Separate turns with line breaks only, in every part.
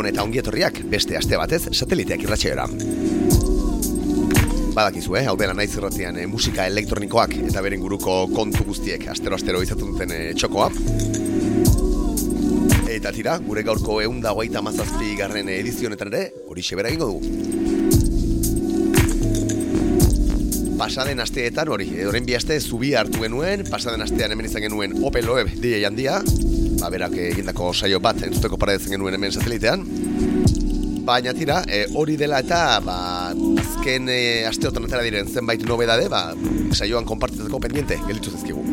Gabon eta ongietorriak beste aste batez sateliteak irratxeora. Badakizu, eh? hau dela naiz irratian eh, musika elektronikoak eta beren guruko kontu guztiek astero-astero izaten duten eh, txokoa. Eta tira, gure gaurko eunda hogeita mazazpi garren edizionetan ere, hori xebera egingo dugu. Pasaden asteetan hori, edoren bi aste zubi hartu genuen, pasaden astean hemen izan genuen Opel Loeb DJ handia, ba, berak egindako saio bat entzuteko paradetzen genuen hemen satelitean. Baina tira, e, hori dela eta ba, azken e, asteotan atera diren zenbait nobedade, ba, saioan konpartitzeko pendiente, gelditu zezkigu.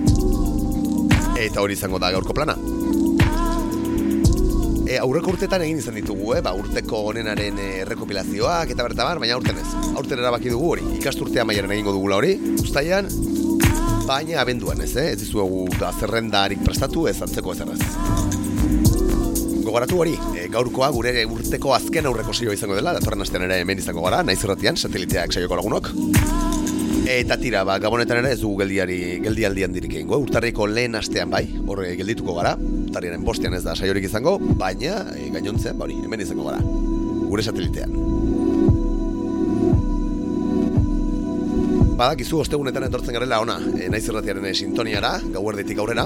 Eta hori izango da gaurko plana. E, aurreko urtetan egin izan ditugu, eh? ba, urteko onenaren e, rekopilazioak eta bertabar, baina aurten ez. Aurten erabaki dugu hori, ikasturtea maiaren egingo dugula hori, ustaian, baina abenduan ez, eh? ez dizuegu da zerrendarik prestatu ez antzeko ez erraz. Gogoratu hori, e, gaurkoa gure urteko azken aurreko zio izango dela, datorren astean ere hemen izango gara, naiz irratian, sateliteak saioko lagunok. Eta tira, ba, gabonetan ere ez dugu geldiari, geldialdian dirik egingo, urtarriko lehen astean bai, horre geldituko gara, urtarriaren bostean ez da saiorik izango, baina e, gainontzean, ba, hori, hemen izango gara, gure satelitean. Badakizu, ostegunetan etortzen garela ona, e, naiz irratiaren e, sintoniara, gauerdetik aurrera,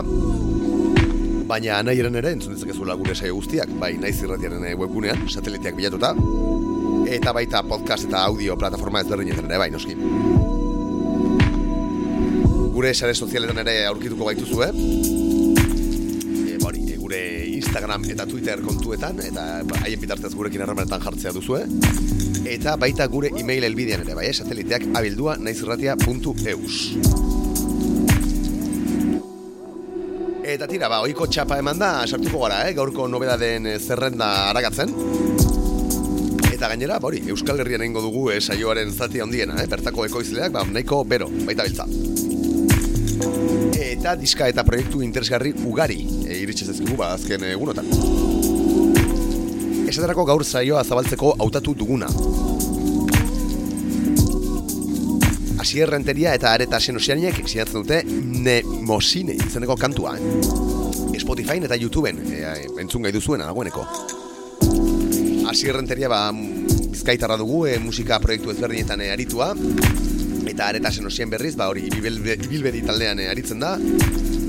baina nahi ere entzun ditzakezula gure saio guztiak, bai naiz irratiaren e, webgunean, sateliteak bilatuta, eta baita podcast eta audio plataforma ezberdinetan ere, bai, noski. Gure sare sozialetan ere aurkituko gaituzu, eh? Instagram eta Twitter kontuetan, eta ba, haien bitartez gurekin harremanetan jartzea duzu, Eta baita gure email elbidean ere, bai, eh? sateliteak abildua naizirratia.eus. Eta tira, ba, oiko txapa eman da, sartuko gara, eh? gaurko nobedaden eh, zerrenda aragatzen. Eta gainera, bori, Euskal Herrian egingo dugu eh, saioaren zati handiena, eh? bertako ekoizleak, ba, nahiko bero, baita biltza. Eta diska eta proiektu interesgarri ugari iritsi zezkigu ba, azken egunotan. Esaterako gaur saioa zabaltzeko hautatu duguna. Asier Renteria eta Areta Senosianiek sinatzen dute Nemosine izeneko kantua. Spotify eta YouTubeen e, entzun gai duzuena dagoeneko. Asier Renteria ba, bizkaitarra dugu e, musika proiektu ezberdinetan e, aritua eta areta senosien berriz, ba hori, ibilbedi taldean e, aritzen da,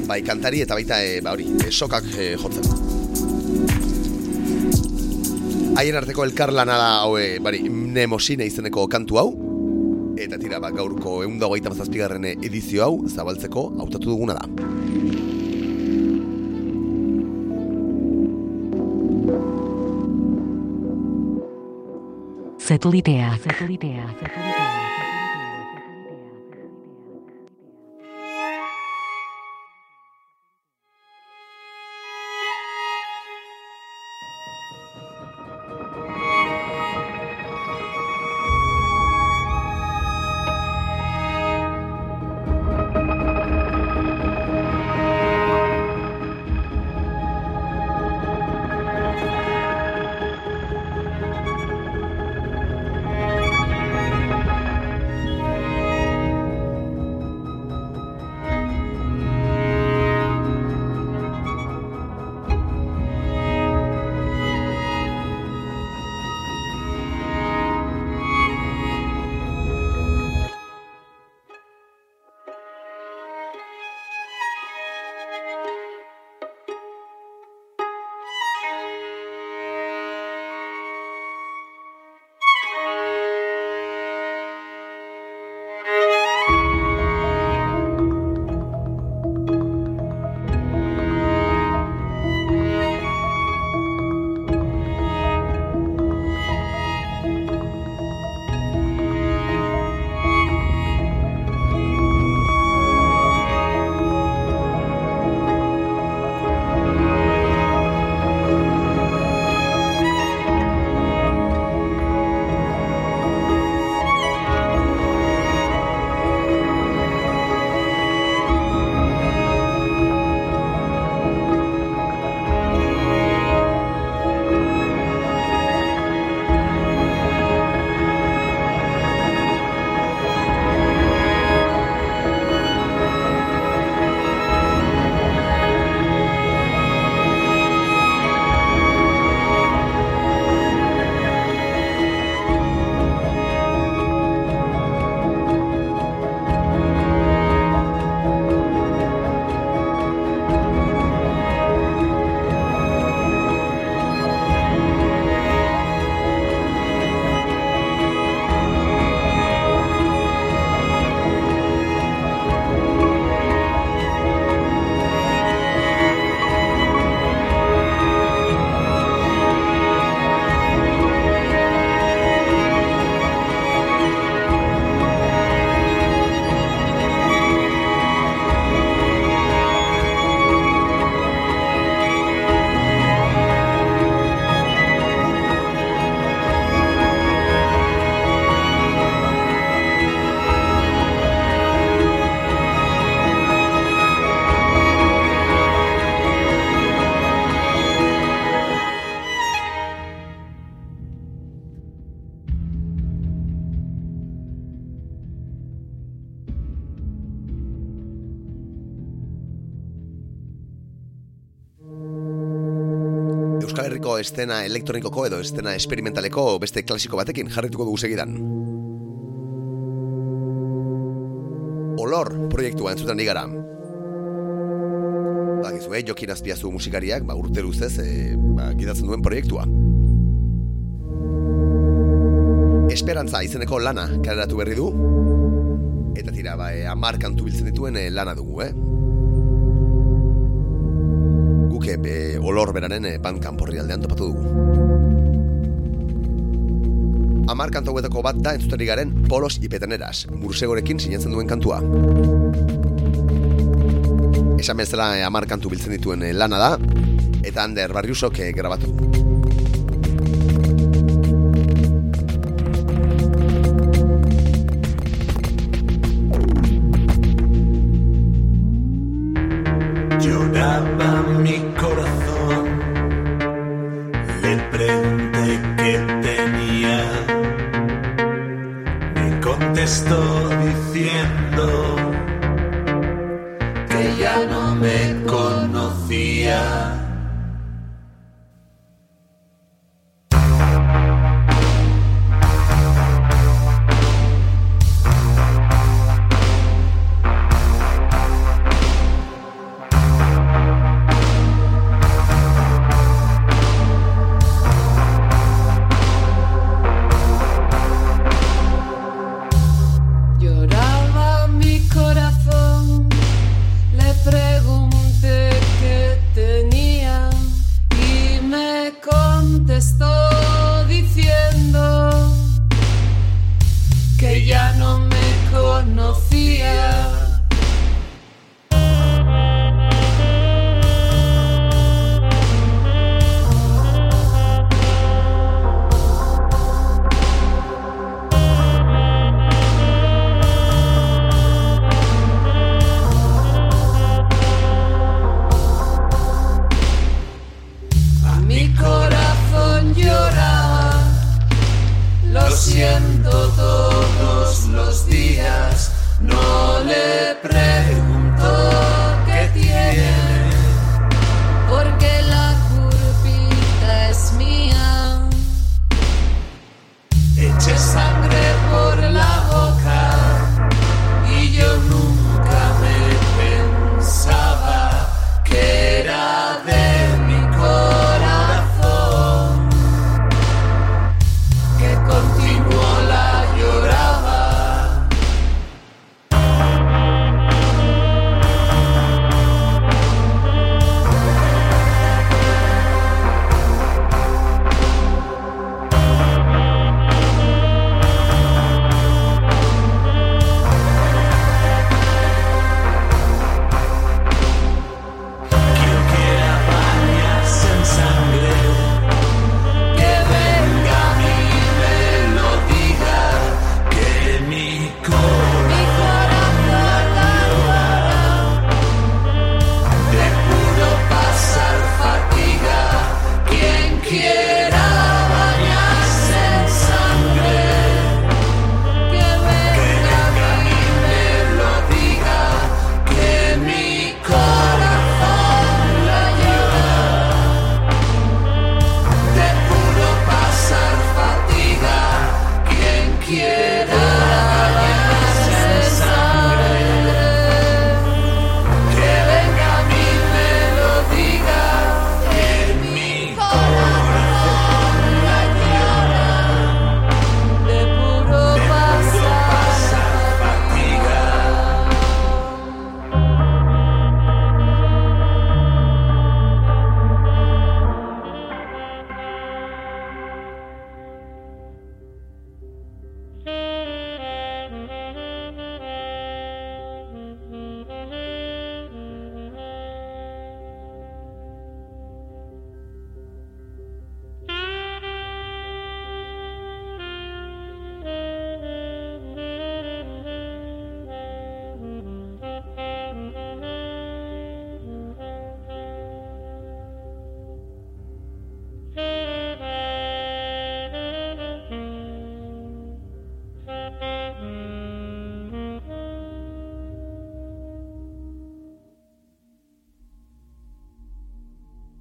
bai kantari eta baita e, ba hori, e, sokak e, jotzen. Haien arteko elkarlana da hau, e, bari, nemosine izeneko kantu hau, eta tira, ba, gaurko egun dago gaita mazazpigarren edizio hau, zabaltzeko hautatu duguna da.
Satelitea. Satelitea. Satelitea.
Estena elektronikoko edo estena esperimentaleko beste klasiko batekin jarrituko dugu segidan. Olor proiektua entzutan digara. Bagizu, eh, jokin azpiazu musikariak, ba, urte luzez, e, ba, gidatzen duen proiektua. Esperantza izeneko lana kaleratu berri du. Eta tira, ba, e, amar kantu biltzen dituen e, lana dugu, eh? Olor beraren e, bandkan porri aldean topatu dugu. Amar kantu hauetako bat da entzutari garen polos ipeteneras, murusegorekin sinatzen duen kantua. Esan bezala e, amar kantu biltzen dituen e, lana da, eta Ander Barriusok grabatu.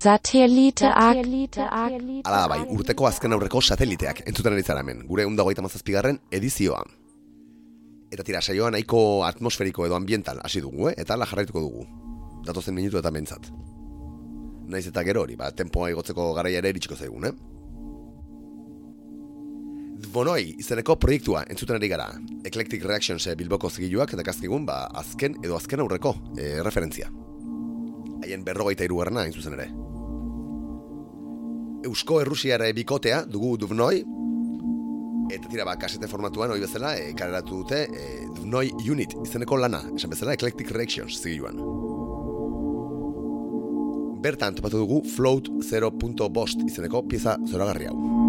Satelliteak.
Ala bai, urteko azken aurreko sateliteak entzuten ari zara hemen, gure undagoita mazazpigarren edizioa. Eta tira, saioa nahiko atmosferiko edo ambiental hasi dugu, eh? eta la jarraituko dugu. Datozen minutu eta mentzat. Naiz eta gero hori, ba, tempoa igotzeko garaia ere eritxiko zaigun, eh? Dvonoi izeneko proiektua entzuten ari gara. Eclectic Reactions eh, bilboko zigiluak eta kazkigun, ba, azken edo azken aurreko e, referentzia. Haien berrogeita irugarrena hain zuzen ere. Eusko Errusiara bikotea dugu Duvnoi, eta tira ba, kasete formatuan hori bezala, e, kareratu dute e, Duvnoi Unit izeneko lana, esan bezala Eclectic Reactions zigiluan. Bertan topatu dugu Float 0.bost izeneko pieza zoragarri hau.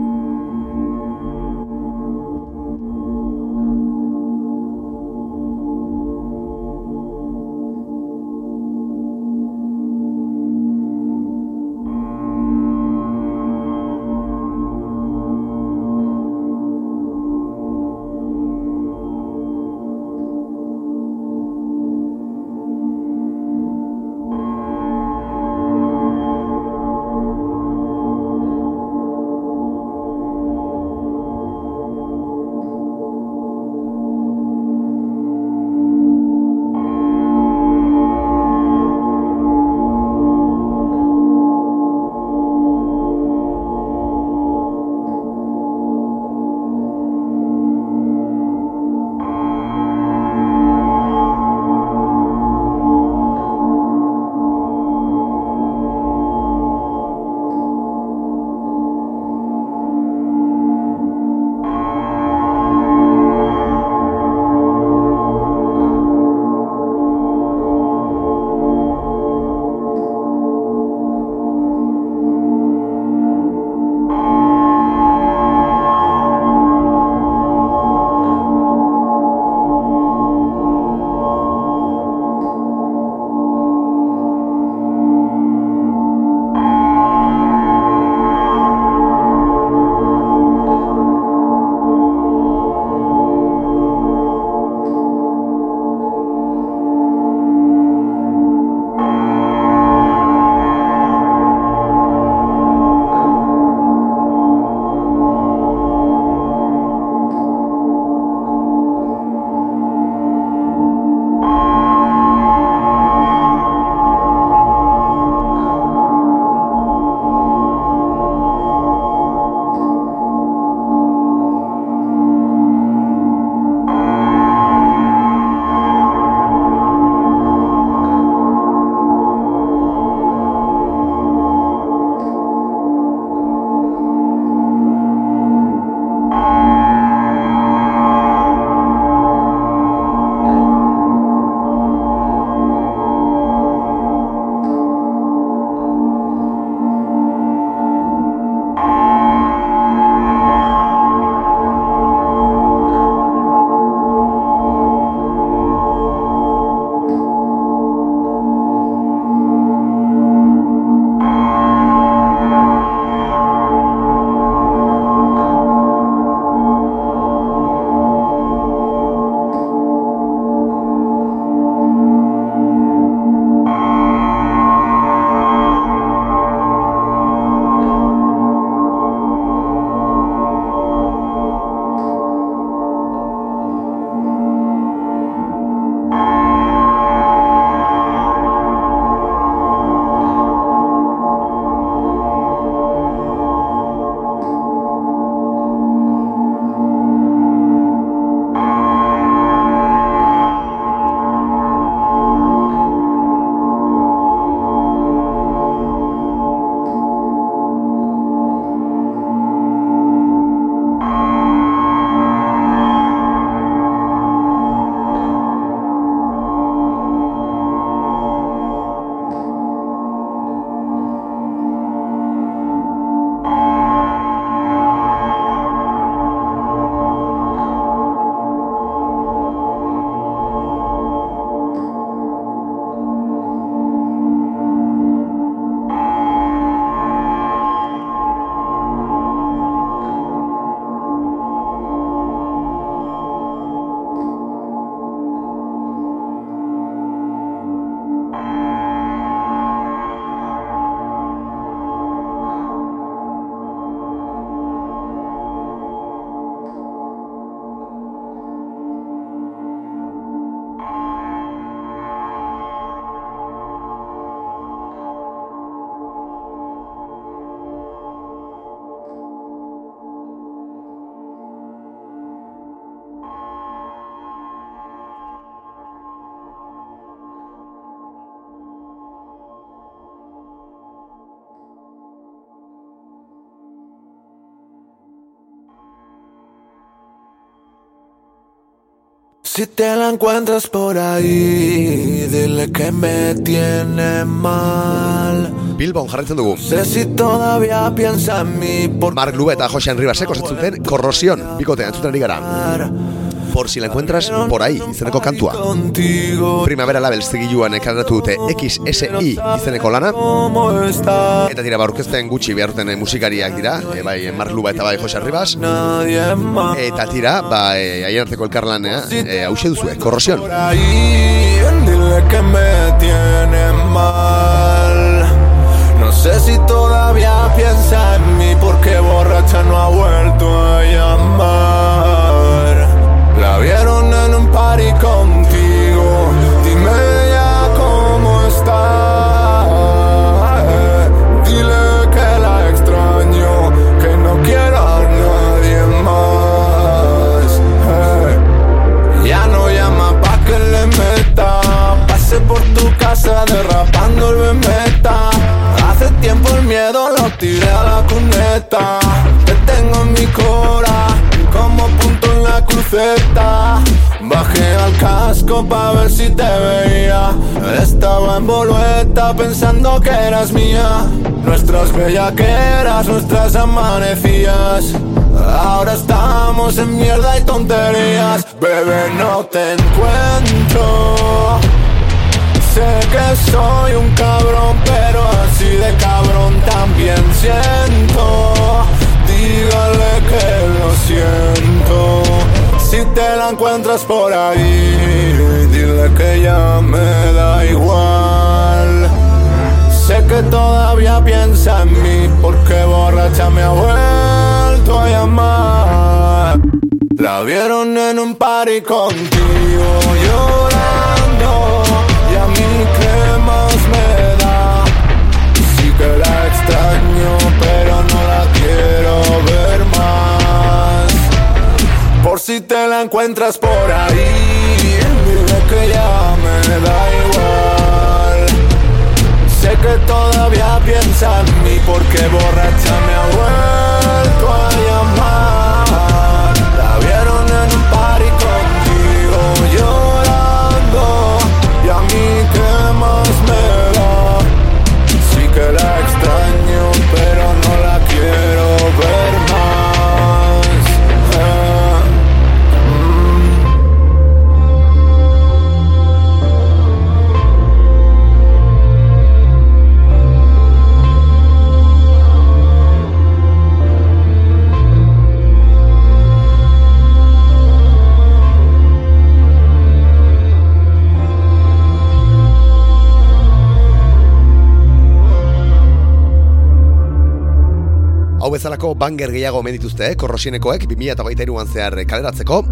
Si te la encuentras por ahí, dile que me tiene mal.
Bilbon jarraitzen dugu.
Sé si todavía piensa en mí por
Mark Lube eta Josean Ribasek osatzen korrosion, bikotea entzuten ari gara. Por si la encuentras por ahí, izeneko kantua. Primavera label zigiluan ekarratu dute XSI izeneko lana. Eta dira, baurkezten gutxi eh, musikariak dira, e, bai Mark Luba eta bai Jose Ribas.
Nadie más.
Eta tira.
No sé si todavía piensa en mí porque borracha no ha vuelto a llamar. La vieron en un party contigo. Si te veía. Estaba en bolueta pensando que eras mía. Nuestras bellaqueras, nuestras amanecías. Ahora estamos en mierda y tonterías. Bebé, no te encuentro. Sé que soy un cabrón, pero así de cabrón también siento. Dígale que lo siento Si te la encuentras por ahí Dile que ya me da igual. Sé que todavía piensa en mí Porque borracha me ha vuelto a llamar. La vieron en un party contigo llorando Y a mí qué más me da Sí que la extraño pero si te la encuentras por ahí Dile que ya me da igual Sé que todavía piensa en mí porque borracha me ha vuelto a llamar. La vieron
bezalako banger gehiago omen dituzte, eh? korrosienekoek 2008an zehar eh, kaleratzeko.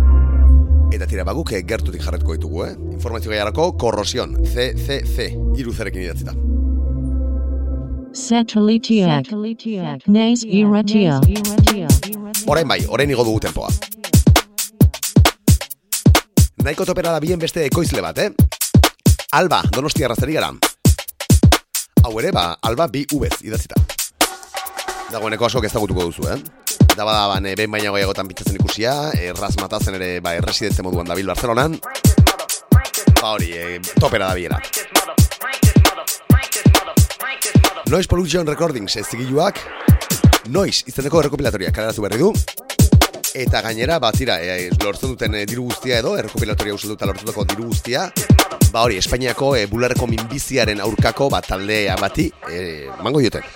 Eta tira baguk eh, gertutik jarretko ditugu, eh? Informazio gehiarako korrosion, CCC, iruzerekin idatzita.
Satelitiak. Naiz irratia.
Orain bai, orain igo dugu tempoa. Naiko topera da bien beste ekoizle bat, eh? Alba, donostia razari gara. Hau ere, ba, Alba bi ubez idatzita. Dagoeneko asko ezagutuko duzu, eh? Da bada, ban, e, behin baina goiagotan bitzatzen ikusia, erraz matatzen ere, ba, erresidentze moduan dabil Barcelonan. Ba hori, e, topera da biera. Noise Pollution Recordings ez zigiluak, Noise izeneko errekopilatoriak kaleratu berri du, Eta gainera, ba, tira, e, lortzen duten e, diru guztia edo, errekopilatoria usalduta lortutako diru guztia, ba hori, Espainiako e, bularreko minbiziaren aurkako bat taldea bati, e, mango dioten.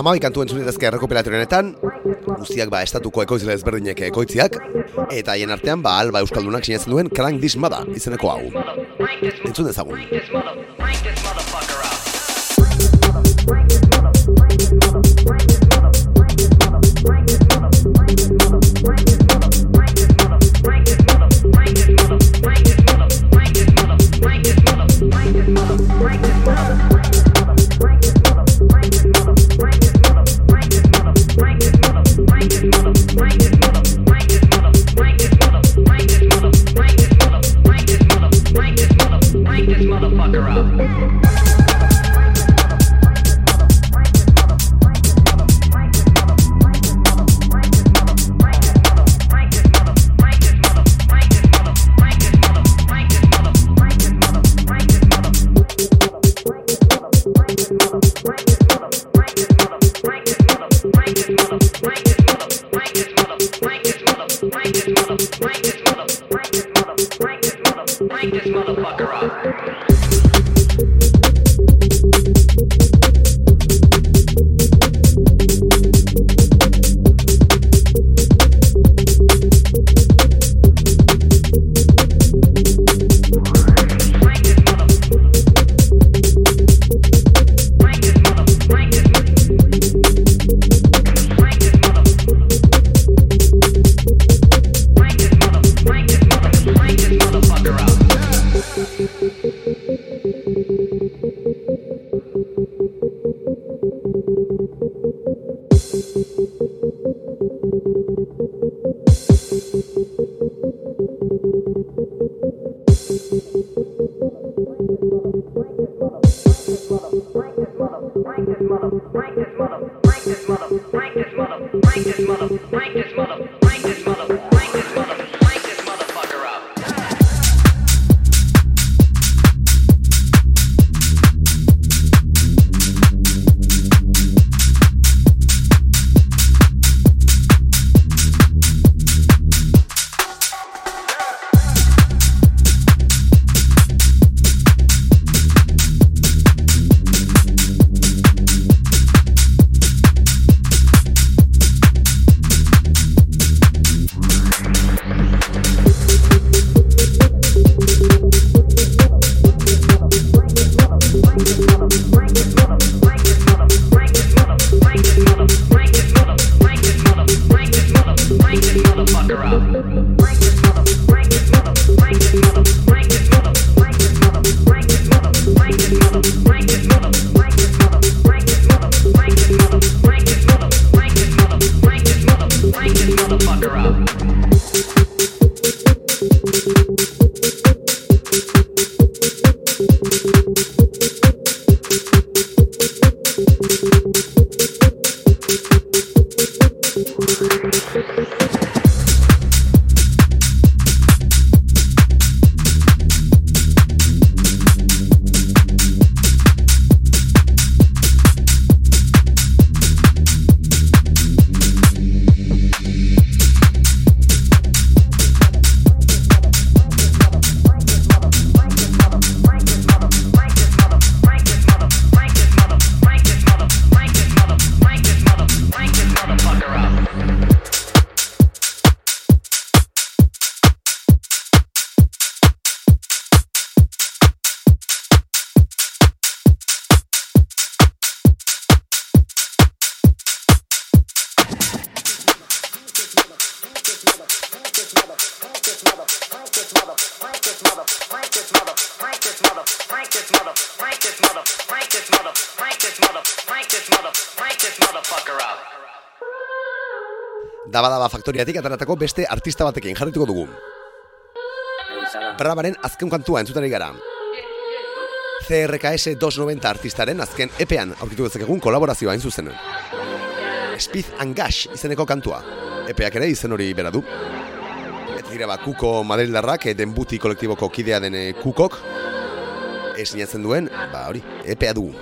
Amabi kantu entzun ditazke errekopilatorenetan, guztiak ba estatuko ekoizle ezberdinek ekoitziak, eta haien artean ba alba euskaldunak sinatzen duen This Mother izeneko hau. Entzun dezagun.
Rank
this mother, rank this mother, rank this mother, rank this mother, rank this mother, rank this mother.
Faktoriatik ataratako beste artista batekin jarrituko dugu. Bravaren azken kantua entzutari gara. CRKS 290 artistaren azken epean aurkitu dezakegun kolaborazioa hain zuzen. Speed and Gash izeneko kantua. Epeak ere izen hori bera du. Eta dira ba, Kuko Madrildarrak, eh, denbuti kolektiboko kidea den eh, Kukok, esinatzen duen, ba hori, epea dugu.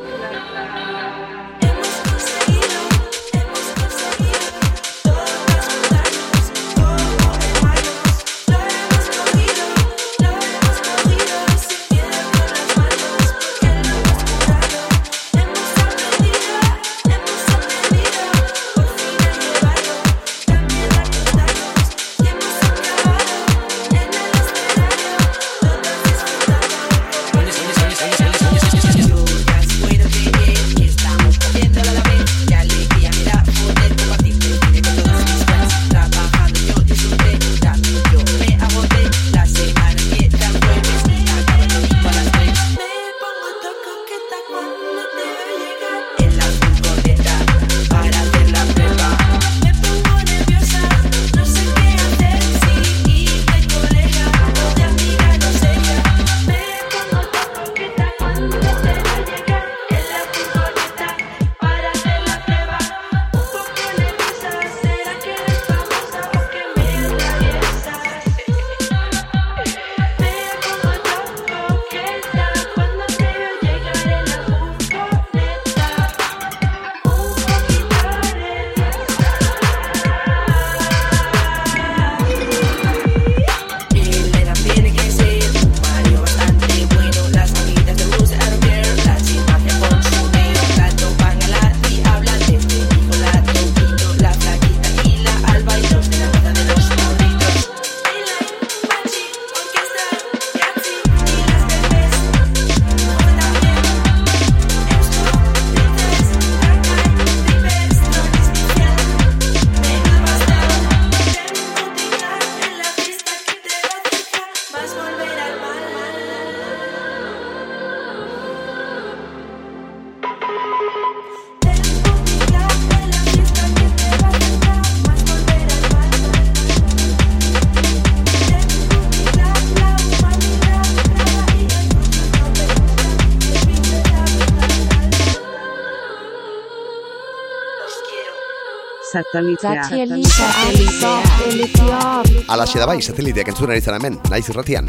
Alaxe da bai, sateliteak entzun ari zara hemen, naiz irratian.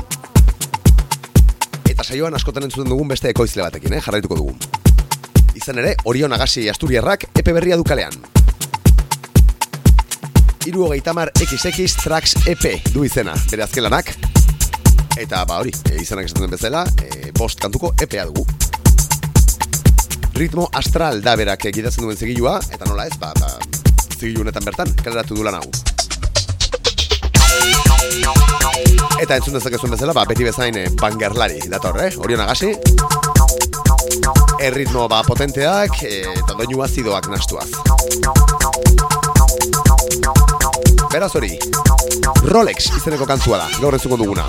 Eta saioan askotan entzuten dugun beste ekoizle batekin, eh? jarraituko dugu. Izan ere, Orion Agasi Asturiarrak epe berria dukalean. Iru hogeita mar XX Tracks EP du izena, bere azken lanak. Eta ba hori, e, izanak esaten bezala, e, bost kantuko EPA dugu. Ritmo astral da berak egitatzen duen zigilua, eta nola ez, ba, ba zigilu honetan bertan, kaleratu du lan hau. Eta entzun dezakezuen bezala, ba, beti bezain eh, bangerlari dator, eh? Orion agasi. Erritmo ba potenteak eh, eta doinu azidoak nastuaz. Beraz hori, Rolex izeneko kantzua da, gaur entzuko duguna.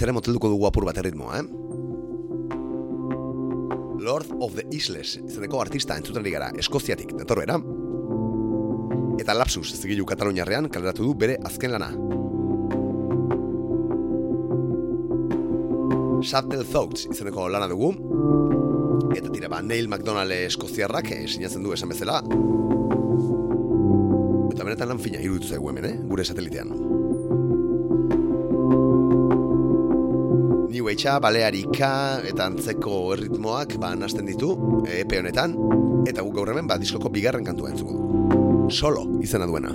Berriz ere motelduko dugu apur bat erritmoa, eh? Lord of the Isles, izeneko artista entzuten gara, Eskoziatik, datorbera. Eta lapsus, zigilu Kataluniarrean, kaleratu du bere azken lana. Shuttle Thoughts izeneko lana dugu. Eta tira, ba, Neil McDonald Eskoziarrak, eh, sinatzen du esan bezala. Eta benetan lan fina, iruditu zaigu hemen, eh? gure satelitean. Age-a, balearika eta antzeko erritmoak ba nasten ditu epe honetan eta guk gaur hemen ba diskoko bigarren kantua entzuko du. Solo izena duena.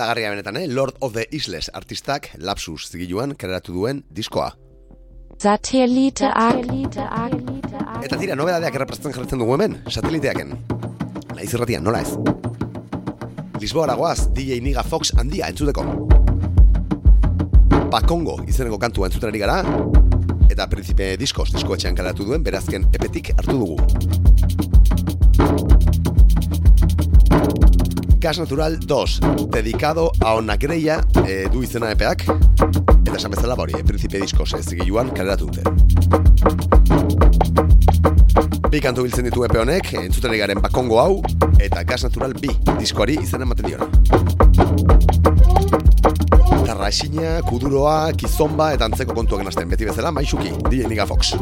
Gomendagarria benetan, eh? Lord of the Isles artistak lapsus zigiluan kareratu duen diskoa.
Satellite ak.
Eta tira, nobedadeak errepresenten jarretzen dugu hemen, sateliteaken. Naiz irratian, nola ez? Lisboa aragoaz, DJ Niga Fox handia entzuteko. Pakongo izeneko kantua entzuten gara, eta Principe Diskos diskoetxean karatu duen berazken epetik hartu dugu. Gas Natural 2, dedicado a ona greia e, du izena epeak, eta esan bezala ba hori, e, Principe Diskos ez zigiluan kaleratu. Bi kantu biltzen ditu epe honek, entzuten garen bakongo hau, eta Gas Natural bi diskoari izena ematen diona. Tarraxina, kuduroa, kizomba eta antzeko kontuak nazten beti bezala, maixuki, DJ Niga Fox.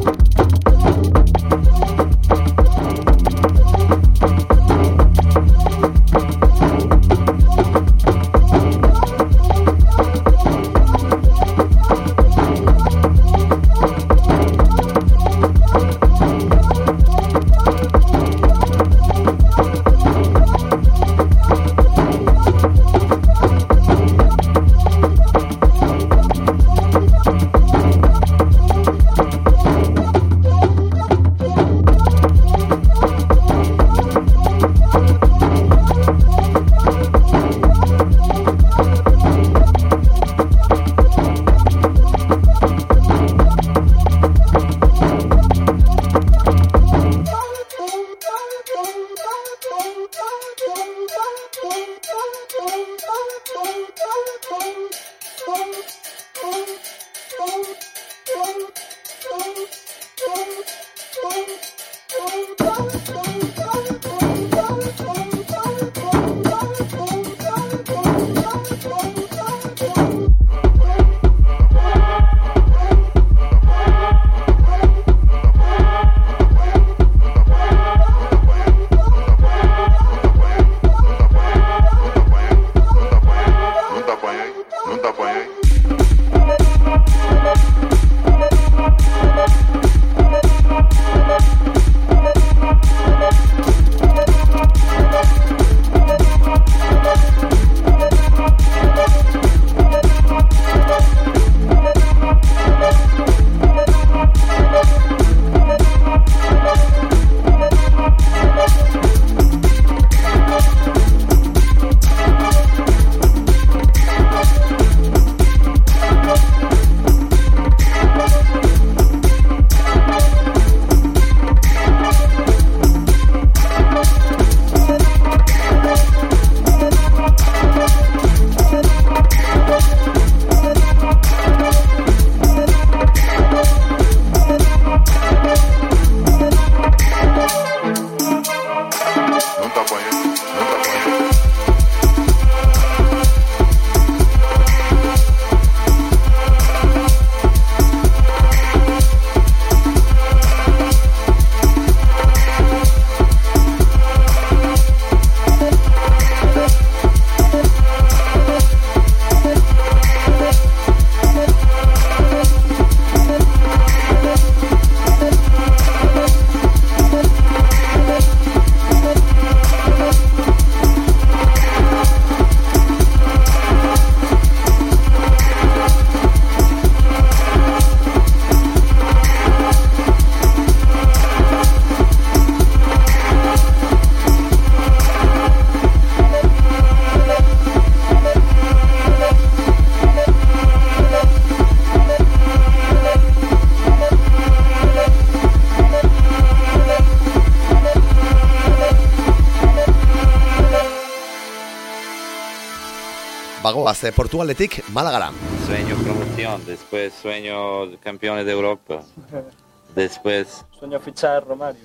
Bagoaz, eh, Portugaletik Malagara.
Sueño promoción, después sueño campeones de Europa. Después,
Sueño fichar Romario.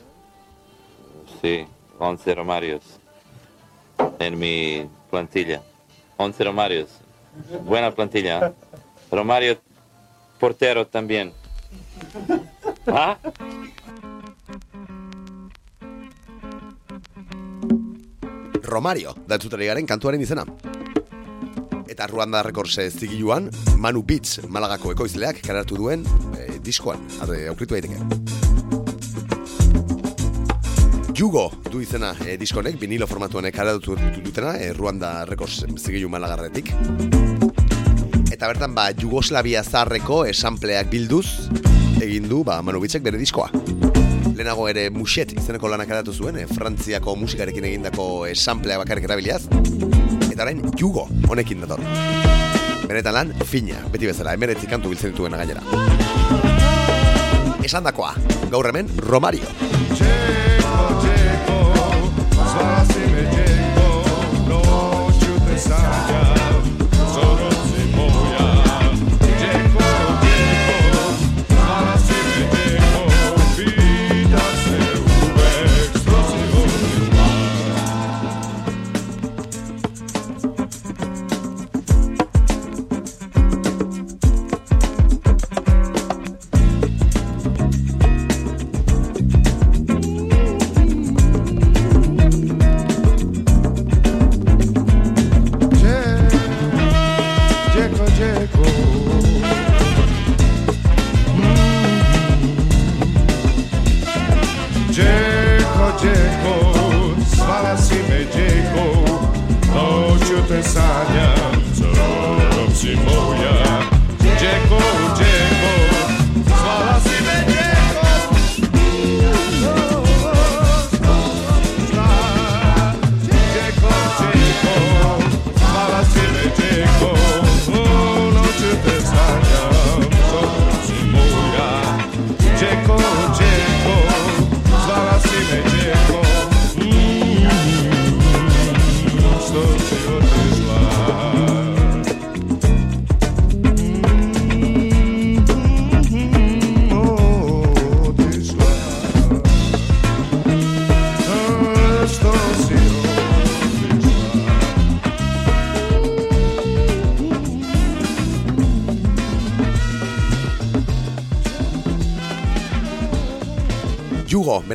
sí, 11 Romarios en mi plantilla. 11 Romarios. Buena plantilla. ¿eh? Romario portero también. ¿Ah?
Romario, da kantuaren izena. Eta Ruanda Records eh, zigiluan, Manu Beats Malagako ekoizleak karatu duen eh, diskoan, arre, aukritu daiteke. Jugo du izena e, diskonek, vinilo formatuan karatu dutena, e, Ruanda Records zigilu malagarretik. Eta bertan, ba, Jugoslavia zarreko esampleak bilduz, egin du, ba, Manu Bitzek bere diskoa. Lehenago ere Muset izeneko lanak eratu zuen, e, Frantziako musikarekin egindako esamplea bakarrik erabiliaz. Eta orain, Jugo honekin dator. Benetan lan, fina, beti bezala, emeretzi kantu biltzen dituen gainera. Esan dakoa, gaur hemen, Romario.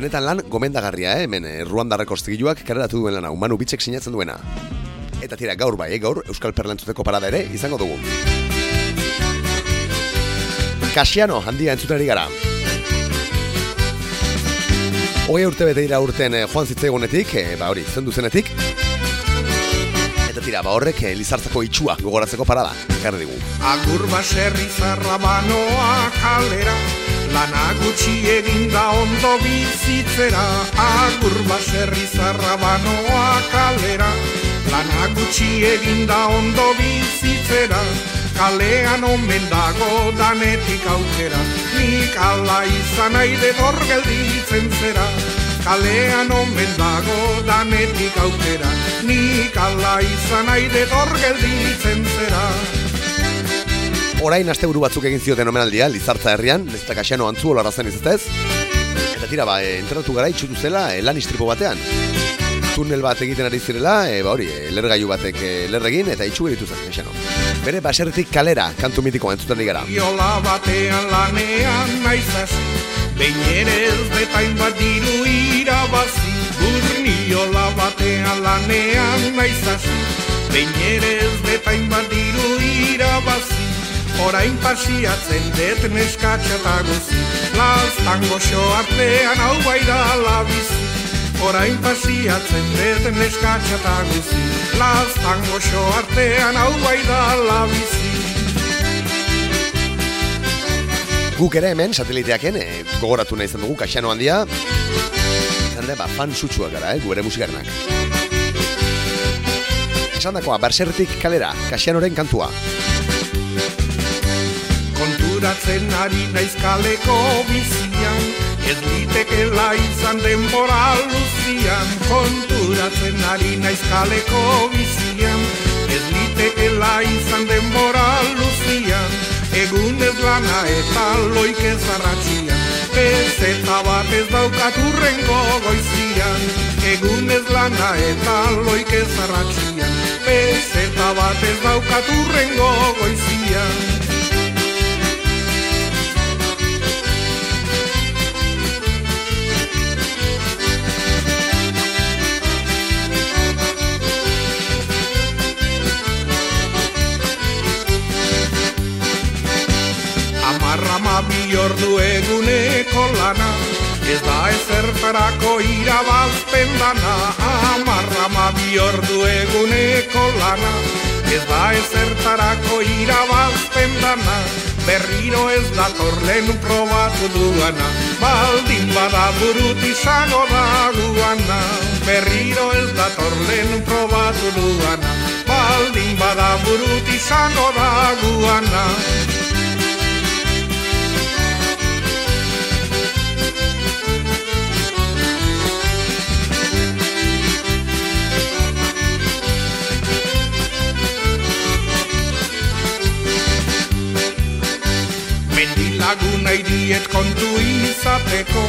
Benetan lan gomendagarria, eh? hemen eh, Ruanda rekortztigiluak kareratu duen lana, Manu Bitzek sinatzen duena. Eta tira, gaur bai, eh? gaur Euskal Perlantzuteko parada ere izango dugu. Kasiano handia entzutari gara. Hogei urte bete dira urten eh, joan zitzaigunetik, eh, ba hori, zendu zenetik. Eta tira, ba horrek eh, lizartzako itxua gogoratzeko parada, ekarri digu.
Agur baserri zarra banoa kalera Lana gutxi eginda ondo bizitzera Agur baserri zarra banoa kalera. Lana gutxi eginda ondo bizitzera Kalean omen dago danetik aukera. Nik ala izan nahi detor gelditzen zera Kalean omen dago danetik aukera. Nik ala izan nahi detor gelditzen zera
Orain asteburu batzuk egin zioten omenaldia, Lizartza herrian, ez eta kasiano antzu olarra zen ez Eta tira, ba, e, enteratu gara itxutu zela e, lan istripu batean. Tunel bat egiten ari zirela, e, ba hori, lergailu batek e, lerregin eta itxu geritu zen kasiano. Bere baserritik kalera, kantu mitikoa entzuten gara.
Iola batean lanean naiz hasi Behin ere ez betain bat diru irabazi Burniola batean lanean naiz hasi Behin ere ez betain bat diru irabazi Orain pasiatzen det neskatxa eta guzi Lastan goxo artean hau bai da labizi Orain pasiatzen det neskatxa eta guzi Lastan goxo artean hau bai da labizi
Guk ere hemen, sateliteaken, e, gogoratu nahi izan dugu kasiano handia. Zende, ba, fan sutsuak gara, eh, gu ere musikarenak. Esan dakoa, bersertik kalera, kasianoren kantua.
Konturatzen ari naiz kaleko bizian. Ez litekela izan denbora luzian. Konturatzen ari naiz kaleko bizian. Ez litekela izan denbora luzian. Egunez lana eta loik ez arratxian. Bezeta bat ez daukat urrengo goizian. Egunez lana eta loik ez arratxian. Bezeta bat ez daukat urrengo goizian ordu eguneko lana Ez da ezertarako irabazpen dana Amarra bi ordu eguneko lana Ez da ezertarako irabazpen dana Berriro ez dator lehen probatu duana Baldin bada burut izango da guana. Berriro ez dator lehen probatu duana Baldin bada burut izango da guana Mendilagun nahi diet kontu izateko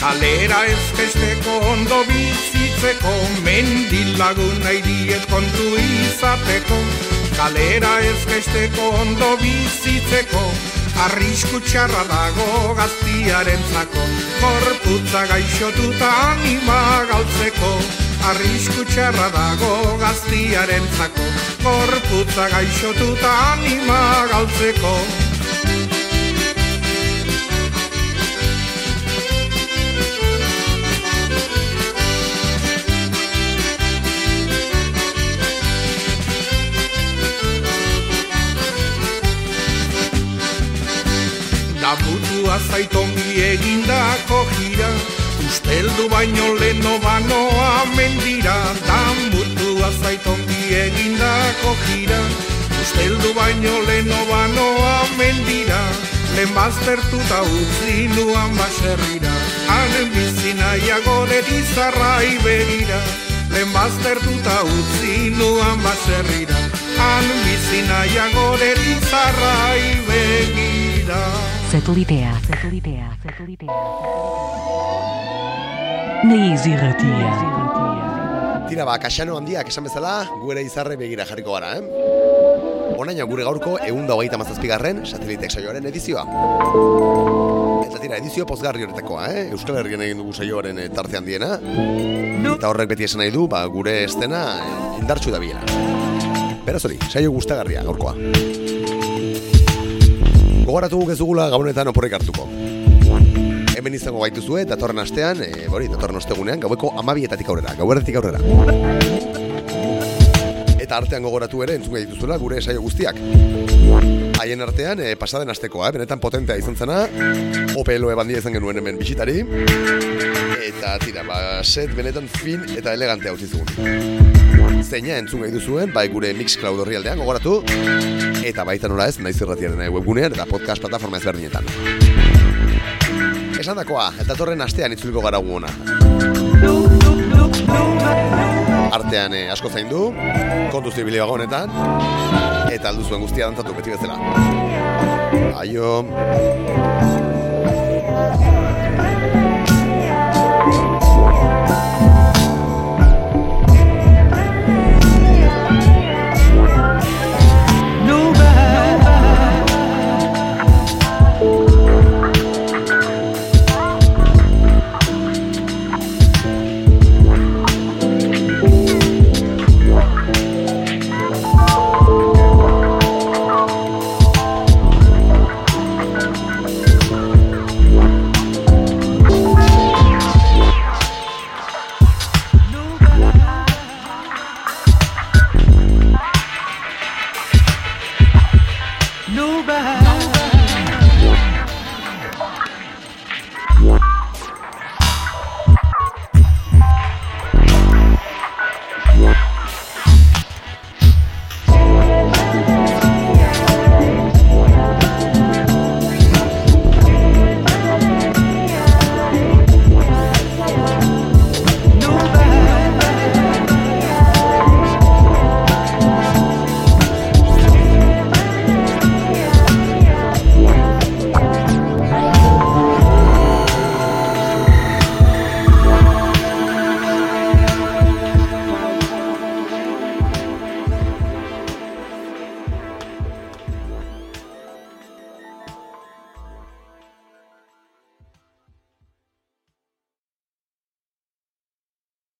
Kalera ez kesteko ondo bizitzeko Mendilagun nahi diet kontu izateko Kalera ez kesteko ondo bizitzeko Arrisku txarra dago gaztiaren zako Korputza gaixotuta anima galtzeko Arrisku txarra dago gaztiaren zako Korputza gaixotuta anima galtzeko Damutua zaitongi egindako jira. Usteldu baino leno banoa mendira Damutua zaitongi egindako jira. Usteldu baino leno banoa mendira Lehen baztertuta utzi nuan baserrira. Hanen bizina jagore dizarrai begira. Lehen baztertuta utzi nuan baserrira. Hanen bizina jagore dizarrai begira
Satelitea. Satelitea. Satelitea. Naiz irratia.
Tira ba, kasano handiak esan bezala, gu ere izarre begira jarriko gara, eh? Onaino gure gaurko egun da hogeita mazazpigarren satelitek saioaren edizioa. Eta tira, edizio pozgarri horretakoa, eh? Euskal Herrian egin dugu saioaren eh, tarte handiena. Eta horrek beti esan nahi du, ba, gure estena eh, indartsu da biela. Beraz hori, saio gustagarria gaurkoa. Gogoratu guk ez dugula gabonetan oporrek hartuko. Hemen izango gaituzue, datorren astean, e, hori, datorren ostegunean, gaueko amabietatik aurrera, gauerretik aurrera. Eta artean gogoratu ere entzun dituzuela gure saio guztiak. Haien artean, e, pasaden astekoa, eh, benetan potentea izan zena, OPLO bandia izan genuen hemen bisitari, eta tira, ba, set benetan fin eta elegante hau zizugun. Zeina entzun gai duzuen, bai gure Mixcloud horri aldean gogoratu, eta baita nola ez, naiz irratiaren webgunean eta podcast plataforma ezberdinetan. Esan dakoa, eta torren astean itzuliko gara gu ona. Artean eh, asko zain du, kontuz ibili honetan, eta aldu zuen guztia dantzatu beti bezala. Aio!